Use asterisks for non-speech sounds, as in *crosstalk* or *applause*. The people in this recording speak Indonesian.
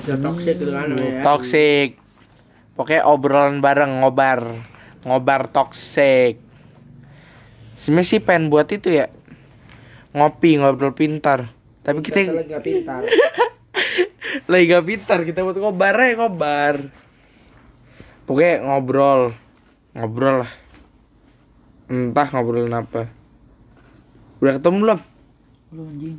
Toxic gitu kan namanya. Ya. Toxic. Pokoknya obrolan bareng ngobar. Ngobar toxic. Sebenarnya sih pengen buat itu ya. Ngopi, ngobrol pintar. Tapi kita, lagi gak pintar. *laughs* lagi gak pintar kita buat ngobar aja ngobar. Pokoknya ngobrol. Ngobrol lah. Entah ngobrolin apa. Udah ketemu belum? Belum anjing.